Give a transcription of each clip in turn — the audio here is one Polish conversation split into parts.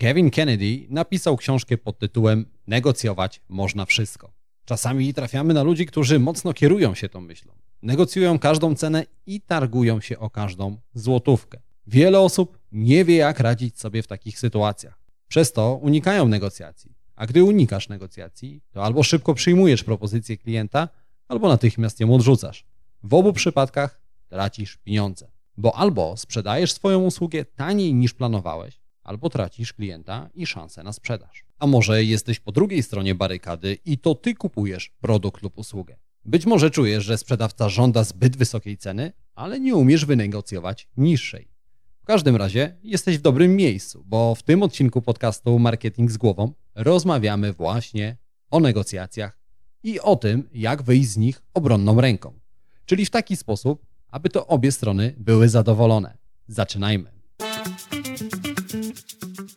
Kevin Kennedy napisał książkę pod tytułem Negocjować można wszystko. Czasami trafiamy na ludzi, którzy mocno kierują się tą myślą. Negocjują każdą cenę i targują się o każdą złotówkę. Wiele osób nie wie, jak radzić sobie w takich sytuacjach. Przez to unikają negocjacji. A gdy unikasz negocjacji, to albo szybko przyjmujesz propozycję klienta, albo natychmiast ją odrzucasz. W obu przypadkach tracisz pieniądze, bo albo sprzedajesz swoją usługę taniej niż planowałeś, albo tracisz klienta i szansę na sprzedaż. A może jesteś po drugiej stronie barykady i to ty kupujesz produkt lub usługę. Być może czujesz, że sprzedawca żąda zbyt wysokiej ceny, ale nie umiesz wynegocjować niższej. W każdym razie jesteś w dobrym miejscu, bo w tym odcinku podcastu Marketing z głową rozmawiamy właśnie o negocjacjach i o tym, jak wyjść z nich obronną ręką. Czyli w taki sposób, aby to obie strony były zadowolone. Zaczynajmy.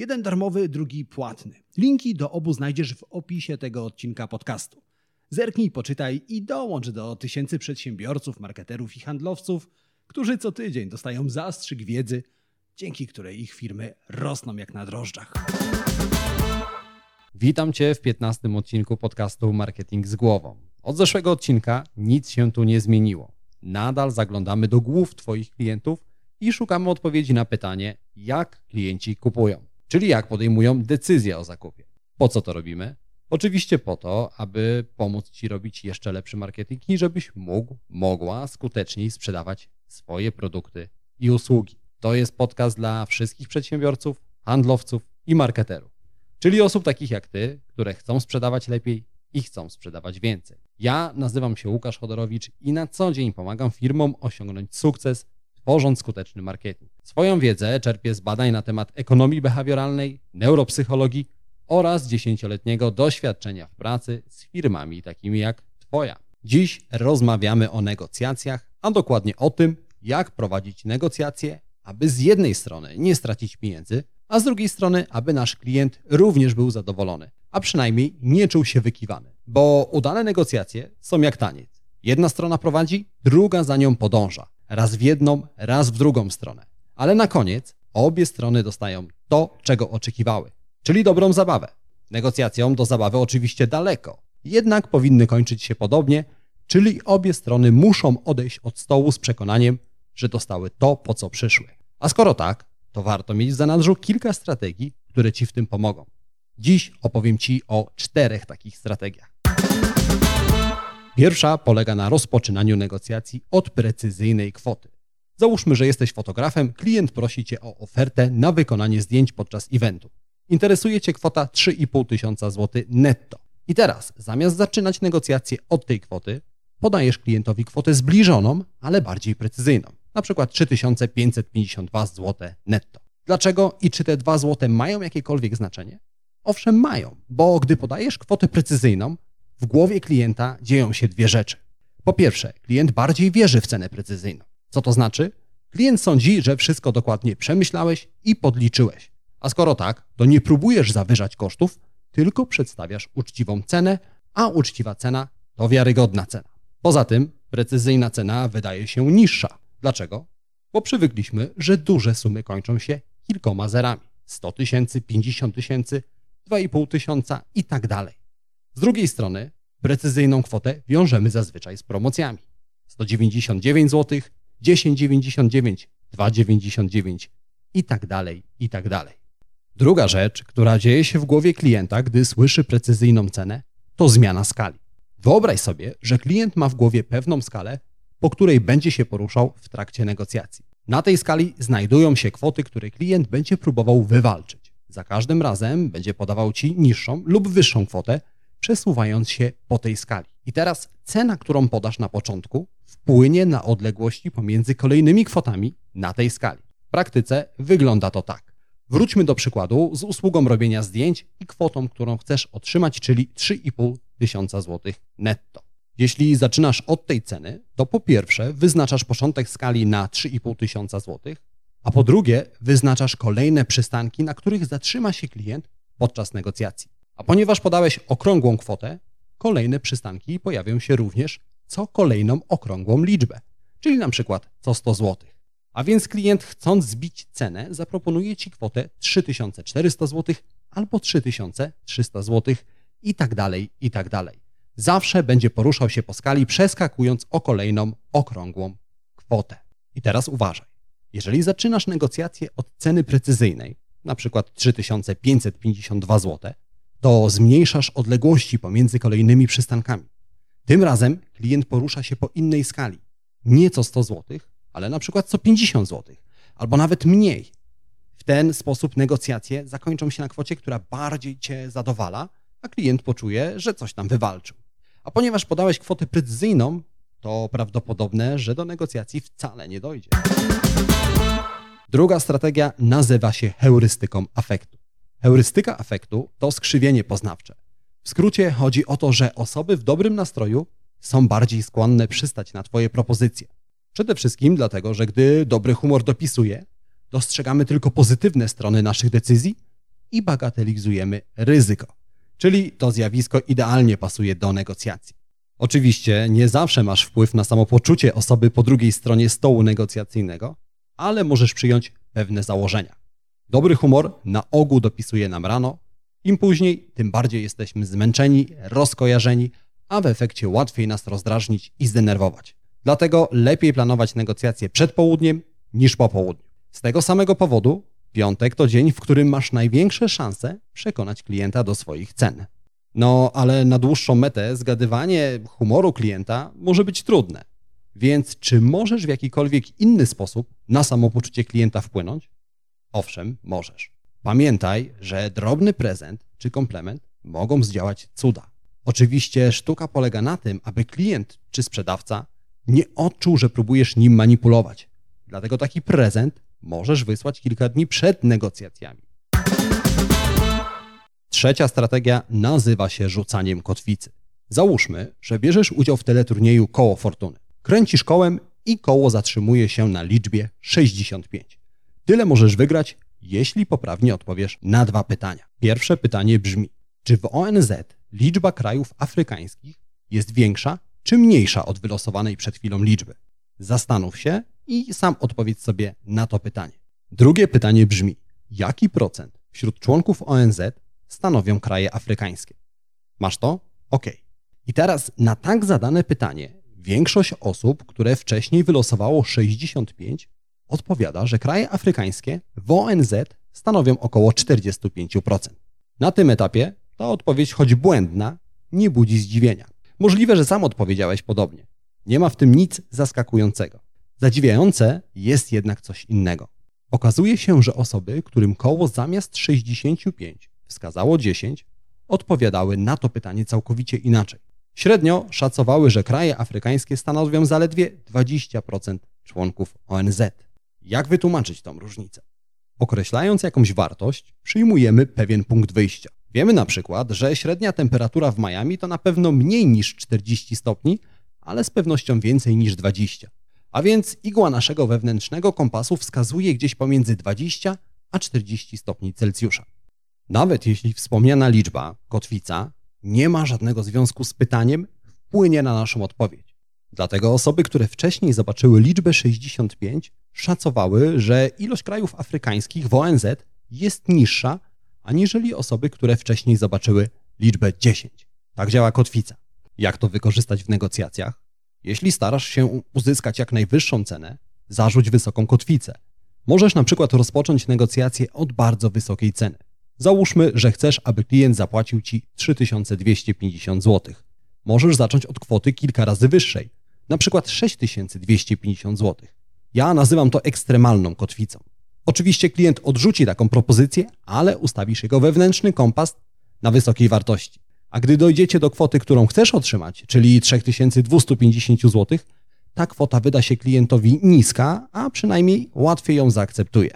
Jeden darmowy, drugi płatny. Linki do obu znajdziesz w opisie tego odcinka podcastu. Zerknij, poczytaj i dołącz do tysięcy przedsiębiorców, marketerów i handlowców, którzy co tydzień dostają zastrzyk wiedzy, dzięki której ich firmy rosną jak na drożdżach. Witam Cię w 15 odcinku podcastu Marketing z głową. Od zeszłego odcinka nic się tu nie zmieniło. Nadal zaglądamy do głów Twoich klientów i szukamy odpowiedzi na pytanie, jak klienci kupują, czyli jak podejmują decyzję o zakupie. Po co to robimy? Oczywiście po to, aby pomóc Ci robić jeszcze lepszy marketing i żebyś mógł, mogła skuteczniej sprzedawać swoje produkty i usługi. To jest podcast dla wszystkich przedsiębiorców, handlowców i marketerów, czyli osób takich jak Ty, które chcą sprzedawać lepiej i chcą sprzedawać więcej. Ja nazywam się Łukasz Chodorowicz i na co dzień pomagam firmom osiągnąć sukces, tworząc skuteczny marketing. Swoją wiedzę czerpię z badań na temat ekonomii behawioralnej, neuropsychologii oraz dziesięcioletniego doświadczenia w pracy z firmami takimi jak Twoja. Dziś rozmawiamy o negocjacjach, a dokładnie o tym, jak prowadzić negocjacje, aby z jednej strony nie stracić pieniędzy, a z drugiej strony, aby nasz klient również był zadowolony, a przynajmniej nie czuł się wykiwany. Bo udane negocjacje są jak taniec. Jedna strona prowadzi, druga za nią podąża. Raz w jedną, raz w drugą stronę. Ale na koniec obie strony dostają to, czego oczekiwały czyli dobrą zabawę. Negocjacjom do zabawy oczywiście daleko, jednak powinny kończyć się podobnie, czyli obie strony muszą odejść od stołu z przekonaniem, że dostały to, po co przyszły. A skoro tak, to warto mieć w zanadrzu kilka strategii, które Ci w tym pomogą. Dziś opowiem Ci o czterech takich strategiach. Pierwsza polega na rozpoczynaniu negocjacji od precyzyjnej kwoty. Załóżmy, że jesteś fotografem, klient prosi Cię o ofertę na wykonanie zdjęć podczas eventu. Interesuje Cię kwota 3,5 tysiąca złotych netto. I teraz, zamiast zaczynać negocjacje od tej kwoty, podajesz klientowi kwotę zbliżoną, ale bardziej precyzyjną. Na przykład 3552 zł netto. Dlaczego i czy te 2 zł mają jakiekolwiek znaczenie? Owszem, mają, bo gdy podajesz kwotę precyzyjną, w głowie klienta dzieją się dwie rzeczy. Po pierwsze, klient bardziej wierzy w cenę precyzyjną. Co to znaczy? Klient sądzi, że wszystko dokładnie przemyślałeś i podliczyłeś. A skoro tak, to nie próbujesz zawyżać kosztów, tylko przedstawiasz uczciwą cenę, a uczciwa cena to wiarygodna cena. Poza tym precyzyjna cena wydaje się niższa. Dlaczego? Bo przywykliśmy, że duże sumy kończą się kilkoma zerami. 100 tysięcy, 50 tysięcy, 2,5 tysiąca i tak dalej. Z drugiej strony precyzyjną kwotę wiążemy zazwyczaj z promocjami. 199 zł, 10,99, 2,99 i tak dalej, i tak dalej. Druga rzecz, która dzieje się w głowie klienta, gdy słyszy precyzyjną cenę, to zmiana skali. Wyobraź sobie, że klient ma w głowie pewną skalę, po której będzie się poruszał w trakcie negocjacji. Na tej skali znajdują się kwoty, które klient będzie próbował wywalczyć. Za każdym razem będzie podawał Ci niższą lub wyższą kwotę, przesuwając się po tej skali. I teraz cena, którą podasz na początku, wpłynie na odległości pomiędzy kolejnymi kwotami na tej skali. W praktyce wygląda to tak. Wróćmy do przykładu z usługą robienia zdjęć i kwotą, którą chcesz otrzymać, czyli 3,5 tysiąca złotych netto. Jeśli zaczynasz od tej ceny, to po pierwsze wyznaczasz początek skali na 3,5 tysiąca złotych, a po drugie wyznaczasz kolejne przystanki, na których zatrzyma się klient podczas negocjacji. A ponieważ podałeś okrągłą kwotę, kolejne przystanki pojawią się również co kolejną okrągłą liczbę, czyli na przykład co 100 zł. A więc klient chcąc zbić cenę zaproponuje Ci kwotę 3400 zł albo 3300 zł i tak dalej, i tak dalej. Zawsze będzie poruszał się po skali przeskakując o kolejną okrągłą kwotę. I teraz uważaj. Jeżeli zaczynasz negocjacje od ceny precyzyjnej, na przykład 3552 zł, to zmniejszasz odległości pomiędzy kolejnymi przystankami. Tym razem klient porusza się po innej skali. Nie co 100 zł, ale na przykład co 50 zł, albo nawet mniej. W ten sposób negocjacje zakończą się na kwocie, która bardziej Cię zadowala, a klient poczuje, że coś tam wywalczył. A ponieważ podałeś kwotę precyzyjną, to prawdopodobne, że do negocjacji wcale nie dojdzie. Druga strategia nazywa się heurystyką afektu. Heurystyka afektu to skrzywienie poznawcze. W skrócie chodzi o to, że osoby w dobrym nastroju są bardziej skłonne przystać na Twoje propozycje. Przede wszystkim dlatego, że gdy dobry humor dopisuje, dostrzegamy tylko pozytywne strony naszych decyzji i bagatelizujemy ryzyko. Czyli to zjawisko idealnie pasuje do negocjacji. Oczywiście nie zawsze masz wpływ na samopoczucie osoby po drugiej stronie stołu negocjacyjnego, ale możesz przyjąć pewne założenia. Dobry humor na ogół dopisuje nam rano, im później, tym bardziej jesteśmy zmęczeni, rozkojarzeni, a w efekcie łatwiej nas rozdrażnić i zdenerwować. Dlatego lepiej planować negocjacje przed południem niż po południu. Z tego samego powodu piątek to dzień, w którym masz największe szanse przekonać klienta do swoich cen. No, ale na dłuższą metę zgadywanie humoru klienta może być trudne. Więc czy możesz w jakikolwiek inny sposób na samopoczucie klienta wpłynąć? Owszem, możesz. Pamiętaj, że drobny prezent czy komplement mogą zdziałać cuda. Oczywiście sztuka polega na tym, aby klient czy sprzedawca nie odczuł, że próbujesz nim manipulować. Dlatego taki prezent możesz wysłać kilka dni przed negocjacjami. Trzecia strategia nazywa się rzucaniem kotwicy. Załóżmy, że bierzesz udział w teleturnieju koło fortuny. Kręcisz kołem i koło zatrzymuje się na liczbie 65. Tyle możesz wygrać, jeśli poprawnie odpowiesz na dwa pytania. Pierwsze pytanie brzmi: czy w ONZ liczba krajów afrykańskich jest większa czy mniejsza od wylosowanej przed chwilą liczby? Zastanów się i sam odpowiedz sobie na to pytanie. Drugie pytanie brzmi: jaki procent wśród członków ONZ stanowią kraje afrykańskie? Masz to? Ok. I teraz na tak zadane pytanie większość osób, które wcześniej wylosowało 65, odpowiada, że kraje afrykańskie w ONZ stanowią około 45%. Na tym etapie ta odpowiedź, choć błędna, nie budzi zdziwienia. Możliwe, że sam odpowiedziałeś podobnie. Nie ma w tym nic zaskakującego. Zadziwiające jest jednak coś innego. Okazuje się, że osoby, którym koło zamiast 65 wskazało 10, odpowiadały na to pytanie całkowicie inaczej. Średnio szacowały, że kraje afrykańskie stanowią zaledwie 20% członków ONZ. Jak wytłumaczyć tą różnicę? Określając jakąś wartość, przyjmujemy pewien punkt wyjścia. Wiemy na przykład, że średnia temperatura w Miami to na pewno mniej niż 40 stopni, ale z pewnością więcej niż 20. A więc igła naszego wewnętrznego kompasu wskazuje gdzieś pomiędzy 20 a 40 stopni Celsjusza. Nawet jeśli wspomniana liczba, kotwica, nie ma żadnego związku z pytaniem, wpłynie na naszą odpowiedź. Dlatego osoby, które wcześniej zobaczyły liczbę 65, szacowały, że ilość krajów afrykańskich w ONZ jest niższa aniżeli osoby, które wcześniej zobaczyły liczbę 10. Tak działa kotwica. Jak to wykorzystać w negocjacjach? Jeśli starasz się uzyskać jak najwyższą cenę, zarzuć wysoką kotwicę. Możesz na przykład rozpocząć negocjacje od bardzo wysokiej ceny. Załóżmy, że chcesz, aby klient zapłacił Ci 3250 zł. Możesz zacząć od kwoty kilka razy wyższej, na przykład 6250 zł. Ja nazywam to ekstremalną kotwicą. Oczywiście klient odrzuci taką propozycję, ale ustawisz jego wewnętrzny kompas na wysokiej wartości. A gdy dojdziecie do kwoty, którą chcesz otrzymać, czyli 3250 zł, ta kwota wyda się klientowi niska, a przynajmniej łatwiej ją zaakceptuje.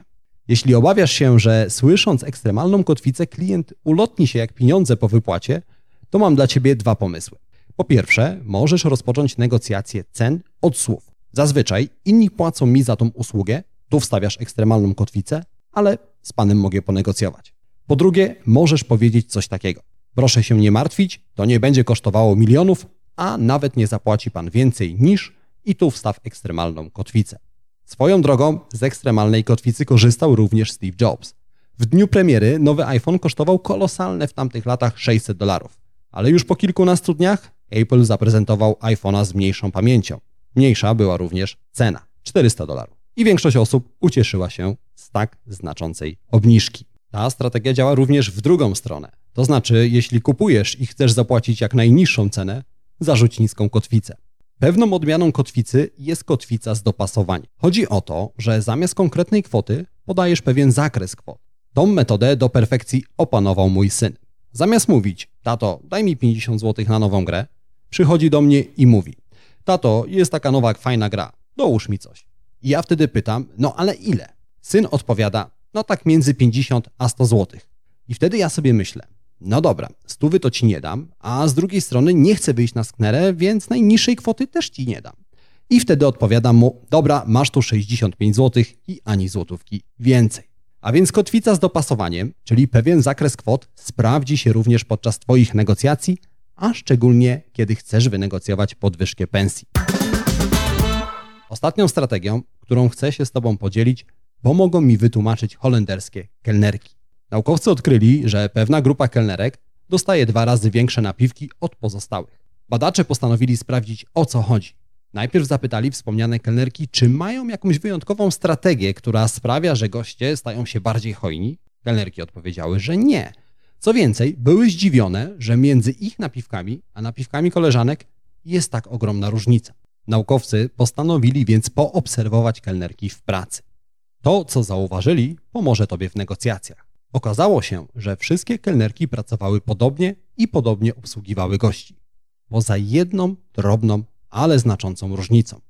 Jeśli obawiasz się, że słysząc ekstremalną kotwicę klient ulotni się jak pieniądze po wypłacie, to mam dla Ciebie dwa pomysły. Po pierwsze, możesz rozpocząć negocjacje cen od słów. Zazwyczaj inni płacą mi za tą usługę, tu wstawiasz ekstremalną kotwicę, ale z Panem mogę ponegocjować. Po drugie, możesz powiedzieć coś takiego. Proszę się nie martwić, to nie będzie kosztowało milionów, a nawet nie zapłaci Pan więcej niż i tu wstaw ekstremalną kotwicę. Swoją drogą z ekstremalnej kotwicy korzystał również Steve Jobs. W dniu premiery nowy iPhone kosztował kolosalne w tamtych latach 600 dolarów, ale już po kilkunastu dniach Apple zaprezentował iPhone'a z mniejszą pamięcią. Mniejsza była również cena 400 dolarów. I większość osób ucieszyła się z tak znaczącej obniżki. Ta strategia działa również w drugą stronę. To znaczy, jeśli kupujesz i chcesz zapłacić jak najniższą cenę, zarzuć niską kotwicę. Pewną odmianą kotwicy jest kotwica z dopasowaniem. Chodzi o to, że zamiast konkretnej kwoty podajesz pewien zakres kwot. Tą metodę do perfekcji opanował mój syn. Zamiast mówić, tato, daj mi 50 zł na nową grę, przychodzi do mnie i mówi, tato, jest taka nowa fajna gra, dołóż mi coś. I ja wtedy pytam, no ale ile? Syn odpowiada, no tak między 50 a 100 zł. I wtedy ja sobie myślę, no dobra, stówy to ci nie dam, a z drugiej strony nie chcę wyjść na sknerę, więc najniższej kwoty też ci nie dam. I wtedy odpowiadam mu, dobra, masz tu 65 zł i ani złotówki więcej. A więc kotwica z dopasowaniem, czyli pewien zakres kwot, sprawdzi się również podczas Twoich negocjacji, a szczególnie kiedy chcesz wynegocjować podwyżkę pensji. Ostatnią strategią, którą chcę się z Tobą podzielić, pomogą mi wytłumaczyć holenderskie kelnerki. Naukowcy odkryli, że pewna grupa kelnerek dostaje dwa razy większe napiwki od pozostałych. Badacze postanowili sprawdzić o co chodzi. Najpierw zapytali wspomniane kelnerki, czy mają jakąś wyjątkową strategię, która sprawia, że goście stają się bardziej hojni. Kelnerki odpowiedziały, że nie. Co więcej, były zdziwione, że między ich napiwkami a napiwkami koleżanek jest tak ogromna różnica. Naukowcy postanowili więc poobserwować kelnerki w pracy. To, co zauważyli, pomoże Tobie w negocjacjach. Okazało się, że wszystkie kelnerki pracowały podobnie i podobnie obsługiwały gości. Poza jedną drobną, ale znaczącą różnicą,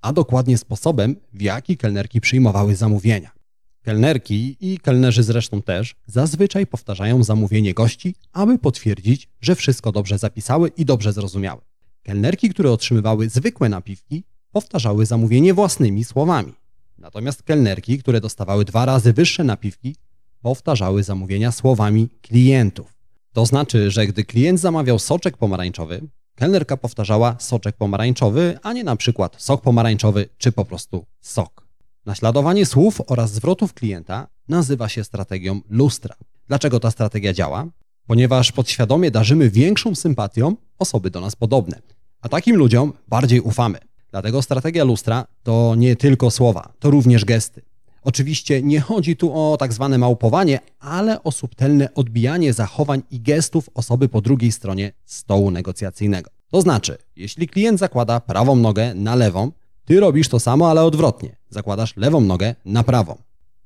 a dokładnie sposobem, w jaki kelnerki przyjmowały zamówienia. Kelnerki i kelnerzy zresztą też zazwyczaj powtarzają zamówienie gości, aby potwierdzić, że wszystko dobrze zapisały i dobrze zrozumiały. Kelnerki, które otrzymywały zwykłe napiwki, powtarzały zamówienie własnymi słowami. Natomiast kelnerki, które dostawały dwa razy wyższe napiwki, powtarzały zamówienia słowami klientów. To znaczy, że gdy klient zamawiał soczek pomarańczowy, kelnerka powtarzała soczek pomarańczowy, a nie na przykład sok pomarańczowy czy po prostu sok. Naśladowanie słów oraz zwrotów klienta nazywa się strategią lustra. Dlaczego ta strategia działa? Ponieważ podświadomie darzymy większą sympatią osoby do nas podobne, a takim ludziom bardziej ufamy. Dlatego strategia lustra to nie tylko słowa, to również gesty. Oczywiście nie chodzi tu o tak zwane małpowanie, ale o subtelne odbijanie zachowań i gestów osoby po drugiej stronie stołu negocjacyjnego. To znaczy, jeśli klient zakłada prawą nogę na lewą, ty robisz to samo, ale odwrotnie. Zakładasz lewą nogę na prawą.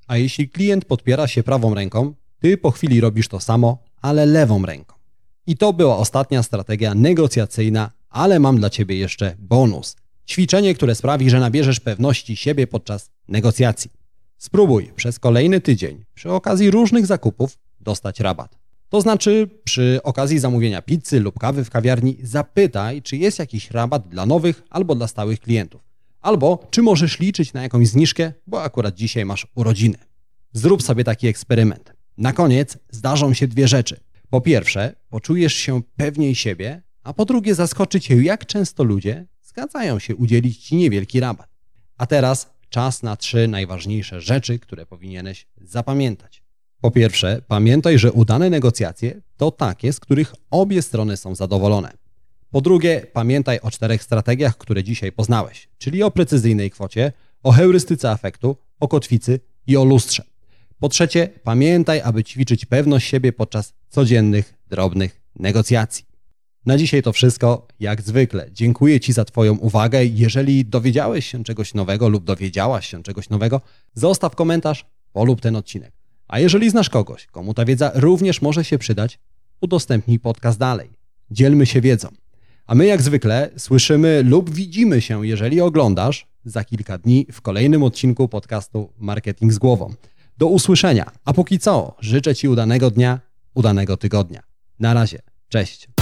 A jeśli klient podpiera się prawą ręką, ty po chwili robisz to samo, ale lewą ręką. I to była ostatnia strategia negocjacyjna, ale mam dla ciebie jeszcze bonus. Ćwiczenie, które sprawi, że nabierzesz pewności siebie podczas negocjacji. Spróbuj przez kolejny tydzień przy okazji różnych zakupów dostać rabat. To znaczy, przy okazji zamówienia pizzy lub kawy w kawiarni, zapytaj, czy jest jakiś rabat dla nowych albo dla stałych klientów. Albo czy możesz liczyć na jakąś zniżkę, bo akurat dzisiaj masz urodziny. Zrób sobie taki eksperyment. Na koniec zdarzą się dwie rzeczy. Po pierwsze, poczujesz się pewniej siebie, a po drugie, zaskoczy cię, jak często ludzie zgadzają się udzielić ci niewielki rabat. A teraz czas na trzy najważniejsze rzeczy, które powinieneś zapamiętać. Po pierwsze, pamiętaj, że udane negocjacje to takie, z których obie strony są zadowolone. Po drugie, pamiętaj o czterech strategiach, które dzisiaj poznałeś, czyli o precyzyjnej kwocie, o heurystyce afektu, o kotwicy i o lustrze. Po trzecie, pamiętaj, aby ćwiczyć pewność siebie podczas codziennych, drobnych negocjacji. Na dzisiaj to wszystko, jak zwykle. Dziękuję Ci za Twoją uwagę. Jeżeli dowiedziałeś się czegoś nowego lub dowiedziałaś się czegoś nowego, zostaw komentarz, polub ten odcinek. A jeżeli znasz kogoś, komu ta wiedza również może się przydać, udostępnij podcast dalej. Dzielmy się wiedzą. A my jak zwykle słyszymy lub widzimy się, jeżeli oglądasz, za kilka dni w kolejnym odcinku podcastu Marketing z głową. Do usłyszenia. A póki co życzę Ci udanego dnia, udanego tygodnia. Na razie. Cześć.